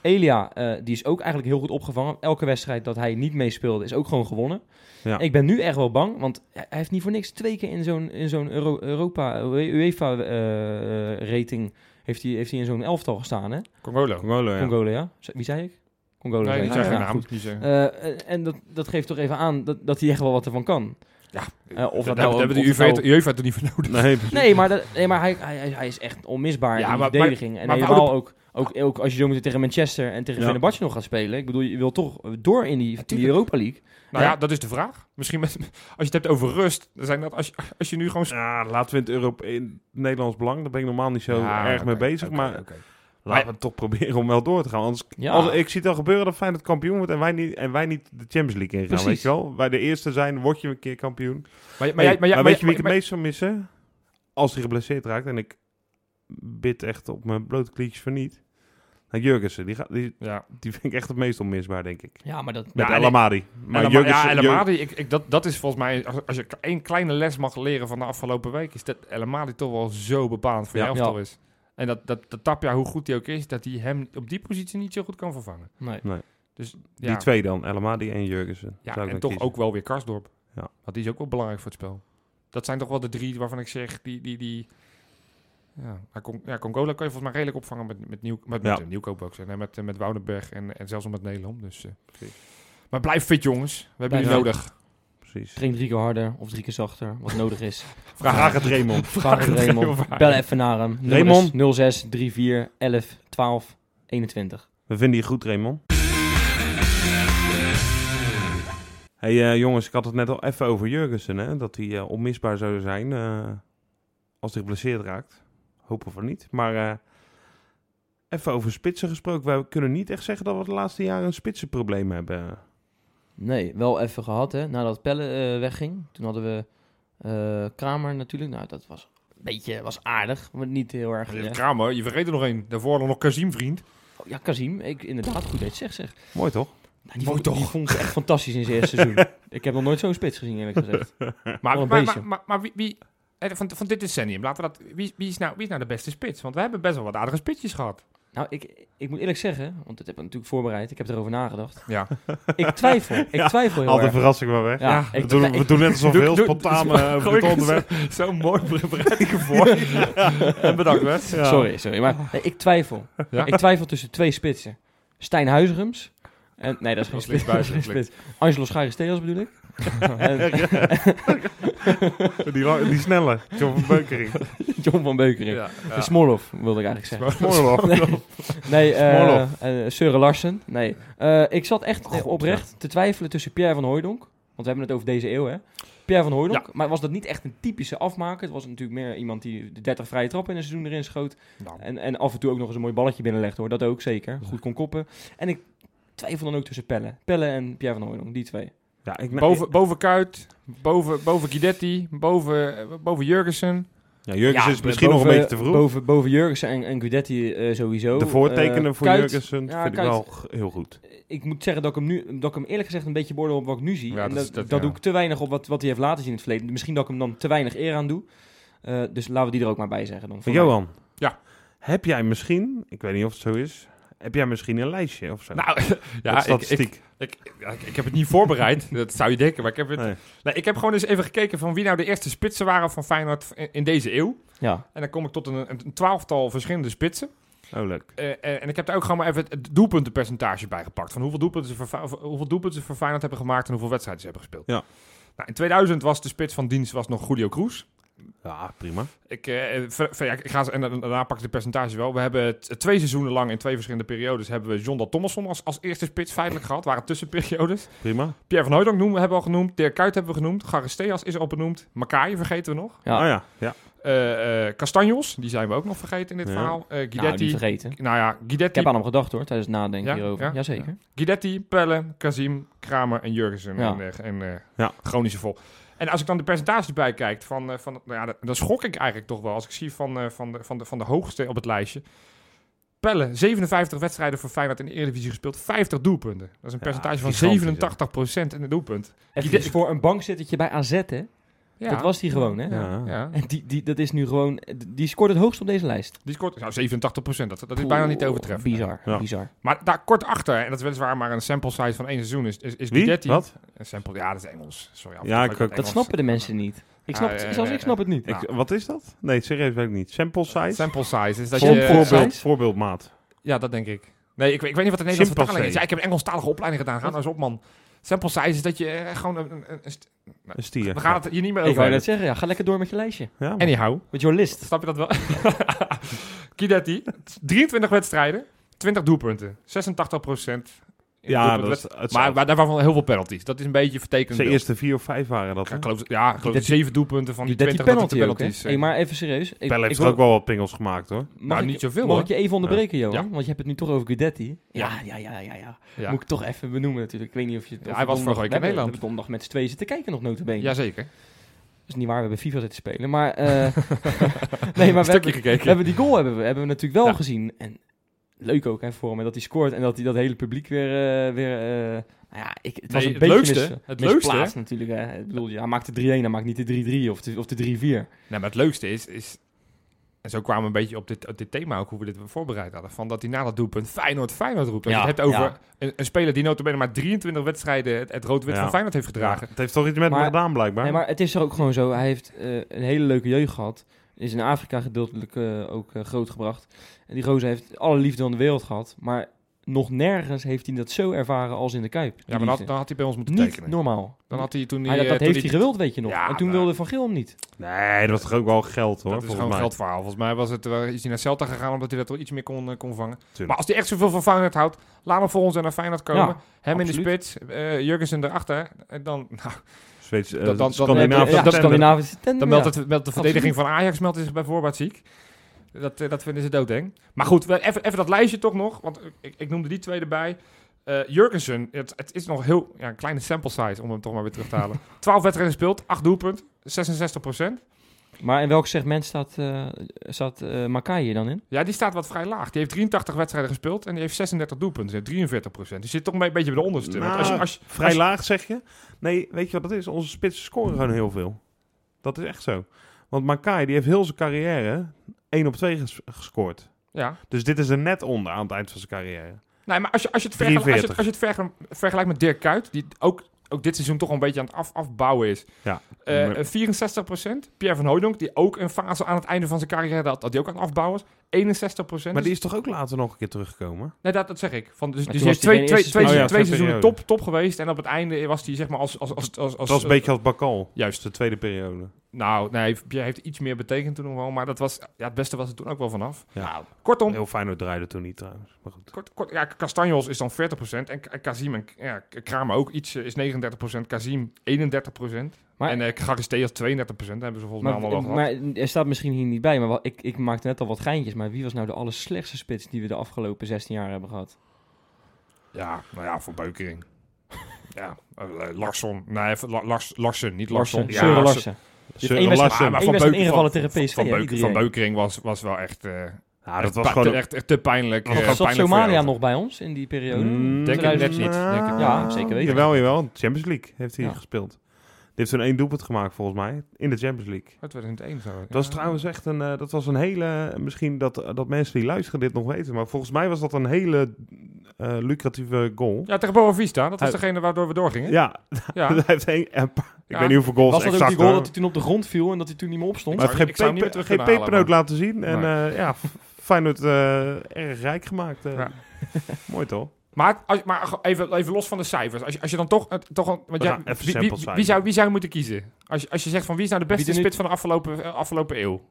Elia, eh, die is ook eigenlijk heel goed opgevangen. Elke wedstrijd dat hij niet meespeelde, is ook gewoon gewonnen. Ja. Ik ben nu echt wel bang, want hij heeft niet voor niks twee keer in zo'n in zo'n Euro- Europa, UEFA-rating heeft hij, heeft hij in zo'n elftal gestaan, hè? Congolo. Congolo, ja. Congolo, ja? Wie zei ik? Congolo. Nee, zei ik. zeg geen Ja, naam. goed. Eh, eh, en dat, dat geeft toch even aan dat, dat hij echt wel wat ervan kan. Ja, Eh, of dat nou- hebben de UEFA nou- UEFA er niet voor nodig. Nee. Nee, maar, dat, nee, maar hij, hij, hij- is echt onmisbaar Ja, in de verdediging. en helemaal ook, ook, ook als je zo meteen tegen Manchester en tegen Ja. Fenerbahce nog gaat spelen. Ik bedoel, je wil toch door in die, die Europa League. Nou Ja. ja, dat is de vraag. Misschien met, als je het hebt over rust. Dan zijn dat als, je, als je nu gewoon... Ja, laten we in het, Europe, in het Nederlands belang, daar ben ik normaal niet zo Ja, erg mee bezig. maar. Laten we toch proberen om wel door te gaan. Anders, Ja. als, ik zie het al gebeuren dat Feyenoord kampioen wordt en wij niet, en wij niet de Champions League ingaan. Precies. Weet je wel? Wij de eerste zijn, word je een keer kampioen. Maar, maar, Maar, maar, weet je wie ik het meest zou missen? Als hij geblesseerd raakt, en ik bid echt op mijn blote klietjes van niet. Nou, Jurgensen, die, gaat, die, Ja, die vind ik echt het meest onmisbaar, denk ik. Ja, maar dat... Met Ja, El en- Amadi. Maar ja, El Jur- Amadi, ik, ik, dat, dat is volgens mij, als, als je één kleine les mag leren van de afgelopen week, is dat El Amadi toch wel zo bepalend voor Ja. je elftal is. En dat, dat, dat Tapia, hoe goed hij ook is, dat hij hem op die positie niet zo goed kan vervangen. Nee. Dus Die ja, twee dan, El Amadi en Jurgensen. ja en toch kiezen. ook wel weer Karsdorp. Ja. Want die is ook wel belangrijk voor het spel. Dat zijn toch wel de drie waarvan ik zeg, die... die, die ja, maar Con- ja, Congola kan je volgens mij redelijk opvangen met, met, nieuw, met, Ja. met eh, Nieuwkoop ook. zijn, hè, Met, eh, met Woudenberg en, en zelfs nog met Nederland. Dus, eh. Maar blijf fit, jongens. We hebben jullie nodig. Precies. Train drie keer harder of drie keer zachter, wat nodig is. Vraag het Raymond. Vraag het Raymond. Raymond. Bel even naar hem. Raymond. 06 34 11 12 21. We vinden je goed, Raymond. hey, eh, jongens, ik had het net al even over Jurgensen, hè? Dat hij eh, onmisbaar zou zijn eh, als hij geblesseerd raakt. Hopen we niet. Maar even over spitsen gesproken. We kunnen niet echt zeggen dat we de laatste jaren een spitsenprobleem hebben. Nee, wel even gehad hè. Nadat Pelle eh, wegging. Toen hadden we eh, Kramer natuurlijk. Nou, dat was een beetje was aardig. Maar niet heel erg. Ja. Kramer, je vergeet er nog één. Daarvoor nog Kazim, vriend. Oh, ja, Kazim. Ik, inderdaad, goed het zegt zeg. Mooi toch? Nou, die, Mooi vond, die toch? vond ik echt fantastisch in zijn eerste seizoen. Ik heb nog nooit zo'n spits gezien eerlijk gezegd. Maar, maar, maar, maar, maar wie, wie eh, van, van dit decennium, laten we dat, wie, wie, is nou, wie is nou de beste spits? Want we hebben best wel wat aardige spitsjes gehad. Nou, ik, ik moet eerlijk zeggen, want dat heb ik natuurlijk voorbereid. Ik heb erover nagedacht. Ja. Ik twijfel. Ik Ja, twijfel heel Altijd erg. verrassing maar weg. Ja, we, doen, we doen net alsof we heel spontaan het ik onderwerp. Zo, zo mooi bereid ik ervoor. En bedankt, Wes. Ja. Sorry, sorry. Maar nee, ik twijfel. Ik twijfel tussen twee spitsen. Stijn Huizerums. En, nee, dat is geen spits. Geen spits. Angelo Scharisteos bedoel ik. en Die, die snelle, John van Beukering. John van Beukering. Ja, ja. En Smolov wilde ik eigenlijk zeggen. Hoor. Nee, nee eh eh, Søren Larsen. Nee. Eh, ik zat echt eh, God, oprecht te twijfelen tussen Pierre van Hooijdonk. Want we hebben het over deze eeuw, hè. Pierre van Hooydonk. Maar was dat niet echt een typische afmaker? Het was natuurlijk meer iemand die de 30 vrije trappen in een seizoen erin schoot. Nou, En, en af en toe ook nog eens een mooi balletje binnenlegde, hoor. Dat ook zeker. Goed kon koppen. En ik twijfel dan ook tussen Pelle. Pelle en Pierre van Hooydonk, die twee. Ja, ik, boven, boven Kuit, boven, boven Guidetti, boven, eh, boven Jurgensen. Ja, is misschien boven- nog een beetje te vroeg. Boven, boven Jurgensen en, en Guidetti eh, sowieso. de voortekenen Eh, voor Kuyt, Jurgensen ja, vind ik Kuyt. wel heel goed. ik moet zeggen dat ik hem nu, dat ik hem eerlijk gezegd een beetje beoordeel op wat ik nu zie. Ja, en dat dat, is- dat, dat- ja. doe ik te weinig op wat, wat hij heeft laten zien in het verleden. Misschien dat ik hem dan te weinig eer aan doe. Eh, dus laten we die er ook maar bij zeggen dan. Johan, Ja. heb jij misschien, ik weet niet of het zo is, heb jij misschien een lijstje of zo? Nou, ja, ik, ik, ik, ja, ik, ik heb het niet voorbereid. dat zou je denken, maar ik heb het... Nee. Nee, ik heb gewoon eens even gekeken van wie nou de eerste spitsen waren van Feyenoord in, in deze eeuw. Ja, En dan kom ik tot een, een twaalftal verschillende spitsen. Oh, leuk. Eh, eh, en ik heb daar ook gewoon maar even het doelpuntenpercentage bij gepakt. Van hoeveel doelpunten ze voor, hoeveel doelpunten ze voor Feyenoord hebben gemaakt en hoeveel wedstrijden ze hebben gespeeld. Ja. Nou, in 2000 was de spits van dienst was nog Julio Cruz. Ja, prima. Ik, eh, ver- ver- ja, ik ga ze, en daarna pak ik de percentage wel. We hebben twee seizoenen lang in twee verschillende periodes hebben we John Dal Thomasson als, als eerste spits feitelijk gehad. Waren tussenperiodes. Prima. Pierre van Hooydonk noemen, hebben we al genoemd. Dirk Kuyt hebben we genoemd. Garisteas is al benoemd. Makai vergeten we nog. Ja. Oh ja, ja. Eh eh Castanjos, die zijn we ook nog vergeten in dit Ja. verhaal. Eh nou, Guidetti. niet vergeten. Nou ja, Ik Guidetti, heb aan hem gedacht hoor, tijdens het nadenken Ja? hierover. Ja? Jazeker. Guidetti, Pelle, Kazim, Kramer en Jurgensen. Ja. En, eh, en eh, Ja. Groningse vol. En als ik dan de percentages bijkijk, van, eh, van, nou ja, dan- schok ik eigenlijk toch wel. Als ik zie van, eh, van, de, van, de, van de hoogste op het lijstje. Pelle, 57 wedstrijden voor Feyenoord in de Eredivisie gespeeld, 50 doelpunten. Dat is een Ja, percentage van gigantisch, 87% in de doelpunt. Even voor een bankzittertje bij AZ hè. Ja. Dat was die gewoon hè. Ja. Ja. En die, die, dat is nu gewoon, die scoort het hoogst op deze lijst. Die scoort nou, 87%. Dat, dat is bijna niet te overtreffen. Bizar, Ja. bizar. Maar daar kort achter, en dat is weliswaar maar een sample size van één seizoen, is, is, is Wie? Wat? Een sample, ja, dat is Engels. Sorry, Ja, ik het Dat Engels. snappen de mensen niet. Ik snap, Ah, het- zelfs ik snap het niet. Nou. Ik, wat is dat? Nee, serieus weet ik niet. Sample size? Sample size is dat je... size? Voorbeeld, voorbeeldmaat. Ja, dat denk ik. Nee, ik, weet- ik weet niet wat de Nederlandse vertaling is. Ja, ik heb een Engelstalige opleiding gedaan. Ga nou eens op, man. Sample size is dat je eh, gewoon... Een, een, een st- Een stier. we gaan het hier niet meer Ik over wou hebben. net zeggen, ja, ga lekker door met je lijstje. Ja, man. Anyhow, Met your list. snap je dat wel? Guidetti, 23 wedstrijden, 20 doelpunten, 86 procent. Ja dat is maar, maar daarvan heel veel penalties. Dat is een beetje vertekend. Zijn eerste vier of vijf waren dat. Ja, geloof, ja, ik geloof dat- zeven doelpunten van die, Die 20 penalty, dat de ook, hè? penalties. Hey, maar even serieus. Ik, Pelle ik heeft er ook wel wat pingels gemaakt hoor. Nou, ik- niet zoveel, Mag hoor. ik je even onderbreken, Johan? Ja. Want je hebt het nu toch over Guidetti. Ja. Ja, ja, ja, ja. Moet ik toch even benoemen natuurlijk. Ik weet niet of je... Ja, hij was vorige week in Nederland. Donderdag met z'n tweeën zitten kijken nog notabene. Jazeker. Dat is niet waar, we hebben FIFA zitten spelen. Maar, eh, nee, maar we stukje hebben, gekeken. we hebben die goal hebben we, hebben we natuurlijk wel Ja. gezien. En leuk ook hè, voor hem, dat hij scoort en dat hij dat hele publiek weer... eh, weer eh, nou ja, ik, het was Nee, een het beetje leukste- mis- het leukste- natuurlijk. Hè. Ik bedoel, ja, hij maakt de 3-1, hij maakt niet de 3-3 of de, of de 3-4. Nee, maar het leukste is, is... En zo kwamen we een beetje op dit, op dit thema ook, hoe we dit voorbereid hadden. Van dat hij na dat doelpunt Feyenoord, Feyenoord roept. Als Ja, je het hebt over ja. een, een speler die notabene maar 23 wedstrijden het, het rood-wit Ja. van Feyenoord heeft gedragen. Ja, het heeft toch iets met Maar- me gedaan blijkbaar. Nee, maar het is er ook gewoon zo. Hij heeft eh, een hele leuke jeugd gehad. Is in Afrika gedeeltelijk eh, ook eh, grootgebracht. En die gozer heeft alle liefde van de wereld gehad. Maar nog nergens heeft hij dat zo ervaren als in de Kuip. Ja, maar dan, had- liefde. dan had hij bij ons moeten Niet tekenen. normaal. Dan had hij toen Hij, hij, dat eh, dat toen heeft hij gewild, weet je nog. Ja, en toen maar- wilde Van Geel hem niet. Nee, dat was toch ook wel geld hoor. dat is gewoon een mij. geldverhaal. Volgens mij was het, eh, is hij naar Celta gegaan omdat hij dat toch iets meer kon, kon vangen. Tuurlijk. Maar als hij echt zoveel van Feyenoord houdt, laat hem voor ons en naar Feyenoord komen. Ja, hem in de spits, eh Jurgensen erachter. En dan, nou, Zweeds, eh, Dan- dan- dan- meldt, de verdediging van Ajax meldt zich bij voorbaat ziek. Dat, eh, dat vinden ze doodeng. Maar goed, even, even dat lijstje toch nog. Want ik, ik noemde die twee erbij. Eh Jurgensen, het, het is nog heel ja, een kleine sample size om hem toch maar weer terug te halen. 12 wedstrijden gespeeld, 8 doelpunt, 66 Maar in welk segment staat, eh staat eh Makai hier dan in? Ja, die staat wat vrij laag. Die heeft 83 wedstrijden gespeeld en die heeft 36 doelpunten. Die heeft 43% Die zit toch een beetje bij de onderste. Als je, als je, Vrij als je- laag zeg je? Nee, weet je wat het is? Onze spitsen scoren gewoon heel veel. Dat is echt zo. Want Makai die heeft heel zijn carrière 1 op 2 ges- gescoord. Ja. Dus dit is er net onder aan het eind van zijn carrière. Nee, maar als je, als je het, vergelijkt, als je, 43. als je het vergelijkt met Dirk Kuyt, die ook, ook dit seizoen toch een beetje aan het af, afbouwen is. Ja. Eh, Maar- eh, 64% Pierre van Hooydonk, die ook een fase aan het einde van zijn carrière had, dat die ook aan het afbouwen is. 61% Maar die is toch ook later nog een keer teruggekomen? Nee, dat, dat zeg ik. Van, dus dus heeft hij twee, twee, twee, twee Oh ja, twee seizoenen top, top geweest. En op het einde was hij zeg maar als... als, als, als, als Dat was een beetje als Bakal. Juist. De tweede periode. Nou, nee, Pierre heeft iets meer betekend toen nog wel. Maar dat was, ja, het beste was er toen ook wel vanaf. Ja. Kortom, Heel fijn draaide toen niet trouwens. Maar goed. kort, kort, ja, Castanjos is dan 40% en Kazim en ja, Kramer ook iets eh, is 39%, Kazim 31%. Maar- en uh, Charisteas 32%, hebben ze volgens mij allemaal wel gehad. maar er staat misschien hier niet bij, maar wat, ik, ik maakte net al wat geintjes. Maar wie was nou de allerslechtste spits die we de afgelopen 16 jaar hebben gehad? Ja, nou ja, voor Beukering. ja, uh, Larsson. Nee, Lars, Larsen, niet Larsson. Larsen, Ja, Larsen. Ingevallen van- tegen PSV, Van, Beuk, Beukering was, was wel echt... eh Ja, dat echt was gewoon... te- echt, echt te pijnlijk. Was dat Zat pijnlijk Somalia nog bij ons in die periode? Mm, Denk ik net niet, denk ik. Ja, zeker weten. Jawel, jawel. Champions League heeft hij Ja. gespeeld. Die heeft toen één doelpunt gemaakt volgens mij. In de Champions League. Oh, 2001 zo. Dat was trouwens echt een, eh, dat was een hele, misschien dat, dat mensen die luisteren dit nog weten, maar volgens mij was dat een hele eh, lucratieve goal. Ja, tegen Boa Vista. Dat was Hij- degene waardoor we doorgingen. Ja, Ja. hij heeft een, een paar- ik Ja. weet niet hoeveel goals Was dat ook exact. die goal hoor. dat hij toen op de grond viel en dat hij toen niet meer opstond? Maar Ik hij heeft zou geen, pepernoot laten zien. En Nee. eh, ja, Feyenoord eh erg rijk gemaakt. eh. Ja. Mooi toch? Maar, als, maar even, even los van de cijfers. Als je, als je dan toch... eh, toch een, want jij, wie, zou, wie zou je moeten kiezen? Als je, als je zegt van wie is nou de beste spits van de afgelopen, eh, afgelopen eeuw?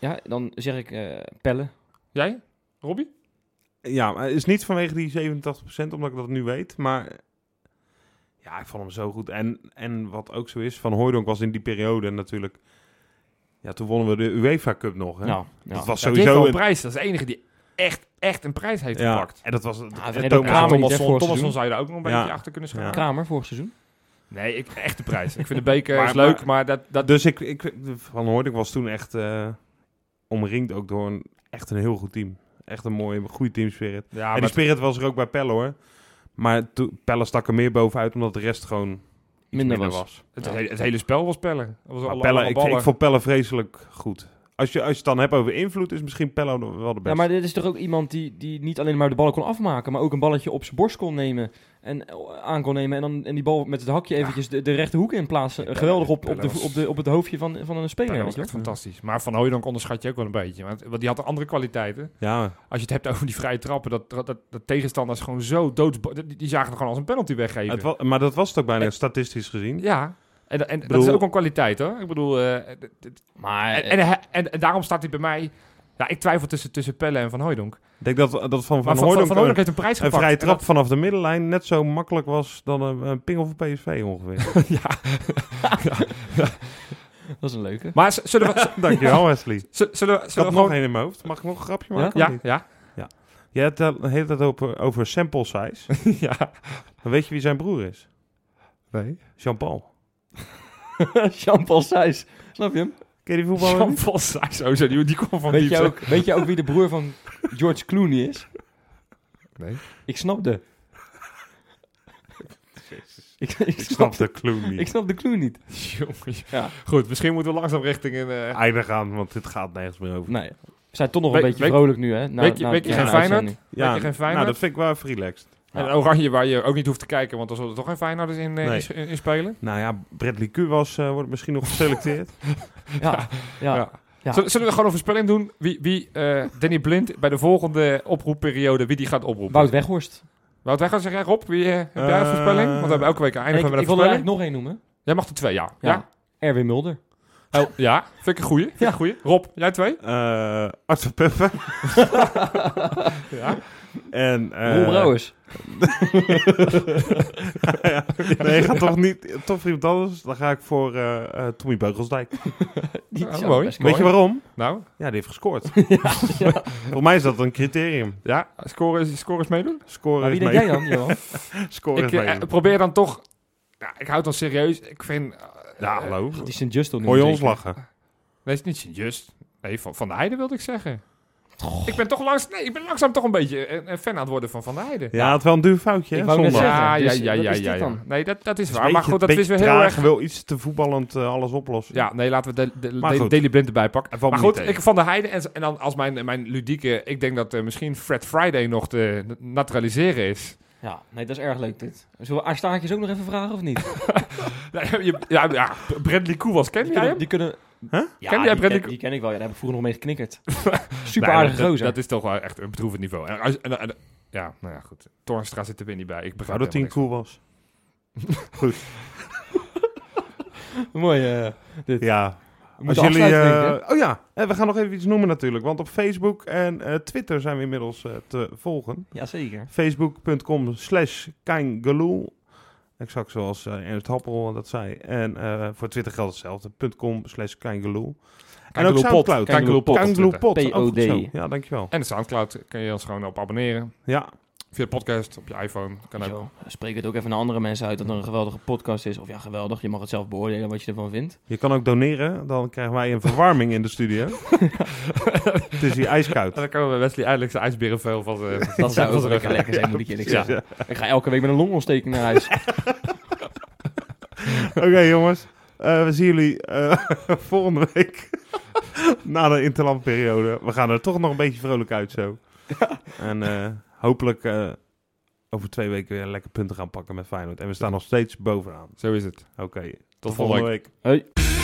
Ja, dan zeg ik eh Pelle. Jij? Robbie? Ja, maar het is niet vanwege die 87%, omdat ik dat nu weet. Maar ja, ik vond hem zo goed. En, en wat ook zo is, Van Hooijdonk was in die periode natuurlijk... Ja, toen wonnen we de UEFA Cup nog. Hè? Nou, ja. Dat was Ja, sowieso... een een- prijs. Dat is de enige die echt, echt een prijs heeft ja, gepakt. en dat was... en Ja, Kramer Thomas- niet, hè, Thomasson, Thomasson zou je daar ook nog een Ja. beetje achter kunnen schrijven. Ja. Kramer vorig seizoen. Nee, ik, echt de prijs. Ik vind de beker Maar- is leuk, maar- maar dat... dat Dus ik, ik, Van Hooijdonk was toen echt eh, omringd ook door een, echt een heel goed team. Echt een mooie, goede teamspirit. ja, en die spirit was er ook bij Pelle hoor. Maar to- Pelle stak er meer bovenuit, omdat de rest gewoon Minder minder was. het, Ja. hele, het hele spel was pellen. Dat was alle- Pelle, ik, ik vond Pelle vreselijk goed. Als je, als je het dan hebt over invloed, is misschien Pelle nog wel de beste. Ja, maar dit is toch ook iemand die, die niet alleen maar de ballen kon afmaken, maar ook een balletje op zijn borst kon nemen en eh, aan kon nemen en dan en die bal met het hakje eventjes de, de rechte hoek in plaatsen. Ja, Geweldig op, op, de, op, de, op het hoofdje van, van een speler. Was echt wel. fantastisch. Maar Van Hooijdonk onderschat je ook wel een beetje. Want, want die had andere kwaliteiten. Ja, Als je het hebt over die vrije trappen, dat, dat, dat, dat tegenstanders gewoon zo doods... Die, die zagen er gewoon als een penalty weggeven. het maar dat was het ook bijna statistisch gezien. Ja, en, en dat is ook een kwaliteit hoor. Ik bedoel, eh, d- Maar en, en, en, en daarom staat hij bij mij... Ja, ik twijfel tussen, tussen Pelle en Van Hooijdonk. Ik denk dat, dat van Van, Van, een, heeft een prijs een gepakt. vrije En trap dat- vanaf de middenlijn net zo makkelijk was dan een, een pingel voor PSV ongeveer. ja. dat is een leuke. Maar zullen we... Dankjewel Wesley. Zullen we, Ik zullen had we nog gewoon... één in mijn hoofd. Mag ik nog een grapje Ja? maken? of Ja, niet? ja, Je hebt het de hele tijd over, over sample size. ja. Weet je wie zijn broer is? Nee. Jean-Paul. Jean-Paul Sijs. Snap je hem? Ken je die voetballer? Jean-Paul Sijs, oh, zo, die, die komt van Weet diep. je, ook, weet je ook wie de broer van George Clooney is? Nee. Ik snap de. Ik, ik, Ik snap de clue niet. Ik snap de clue niet. Jongen. Ja. Goed, misschien moeten we langzaam richting een... eh, Eindig aan, want dit gaat nergens meer over. Nee. We zijn toch nog een beetje vrolijk nu, hè? Na, weekje- na- weekje na geen Feyenoord? Ja, je geen Feyenoord? nou, dat vind ik wel even relaxed. En Oranje, waar je ook niet hoeft te kijken, want er zullen er toch geen Feyenoorders in, eh, Nee. in, in spelen. Nou ja, Bradley Kuwas eh wordt misschien nog geselecteerd. Ja, ja. Ja. Ja. Zullen, zullen we gewoon een voorspelling doen? Wie, wie eh, Danny Blind bij de volgende oproepperiode, wie die gaat oproepen? Wout Weghorst. Wout Weghorst, zeg jij Rob? Wie, eh, heb jij een voorspelling? Want we hebben elke week Ik, eindigen ik met een wil er voorspelling. eigenlijk nog één noemen. Jij mag er twee, ja. Ja? Ja. Erwin Mulder. Oh, ja. Vind ik een goeie. Vind ik een goeie. Rob, jij twee? Eh Arthur Puffen. Ja. En, eh, Roel Brouwers. ja, nee, ik ga toch niet... Toch voor iemand anders. Dan ga ik voor eh, eh, Tommy Beugelsdijk. Die Oh, zou mooi. best Weet je waarom? Nou, Ja, die heeft gescoord. ja, ja. Voor mij is dat een criterium. ja. Scoren, scores meedoen? Scoren Maar wie is denk mee. jij dan, Johan? Scoren Ik is eh, meedoen. probeer dan toch... Ja, ik houd dan serieus. Ik vind... eh, Ja, eh, hallo. Die St. Just Hoor je ons zeker. lachen? Nee, het is niet Sint-Just. Nee, van, van de Heide wilde ik zeggen. Ik ben toch langs, nee, ik ben langzaam toch een beetje een, een fan aan het worden van Van de Heide. Ja, het wel een duur foutje, hè, Ik wou net zondag. zeggen. ja, ja, dus, ja, ja, ja, ja. Nee, dat, dat is waar. Maar goed, dat is weer heel erg... wil iets te voetballend eh, alles oplossen. Ja, nee, laten we de, de, de. Daily Blind erbij pakken. Maar goed, niet ik. Van de Heide en, en dan als mijn, mijn ludieke... Ik denk dat eh, misschien Fred Friday nog te naturaliseren is. Ja, nee, dat is erg leuk dit. Zullen we Aarstaartjes ook nog even vragen of niet? Ja, je- ja, ja Bradley Koewas, ken Die jij kunnen, hem? die kunnen... Huh? Ja, Ken jij die, Bradley ken, die ken ik wel. Ja, daar heb ik vroeger nog mee geknikkerd. Super Nee, aardige dat, gozer. dat is toch wel echt een bedroevend niveau. En, als- en, en- ja, nou ja, goed. Toornstra zit er weer niet bij. Ik begrijp dat hij cool was? Mooi, eh, dit. Ja, Als jullie, eh, oh ja, en we gaan nog even iets noemen natuurlijk. Want op Facebook en eh, Twitter zijn we inmiddels eh, te volgen. Jazeker. Facebook.com slash Keingeloel. Exact zoals eh, Ernst Happel dat zei. En eh, voor Twitter geldt hetzelfde. .com slash Keingeloel. En ook. Soundcloud. Kangeloel Pot Twitter. Pot. Ja, dankjewel. En de Soundcloud kun je ons gewoon op abonneren. Ja, Via de podcast op je iPhone. Kan ook. Spreek het ook even naar andere mensen uit dat er een geweldige podcast is. Of ja, geweldig. Je mag het zelf beoordelen wat je ervan vindt. je kan ook doneren. Dan krijgen wij een verwarming in de studio. Het is hier ijskoud. En dan kunnen we Wesley eindelijk zijn ijsberenvel van zijn Dat zou ook lekker lekker zijn, moet ik eerlijk Ja. zeggen. Ik ga elke week met een longontsteking naar huis. Oké jongens. Eh, we zien jullie eh, volgende week. Na de interlandperiode. We gaan er toch nog een beetje vrolijk uit zo. En eh, hopelijk eh, over twee weken weer lekker punten gaan pakken met Feyenoord. En we staan nog steeds bovenaan. Zo is het. Oké, tot, Tot volgende volgende week. Hoi.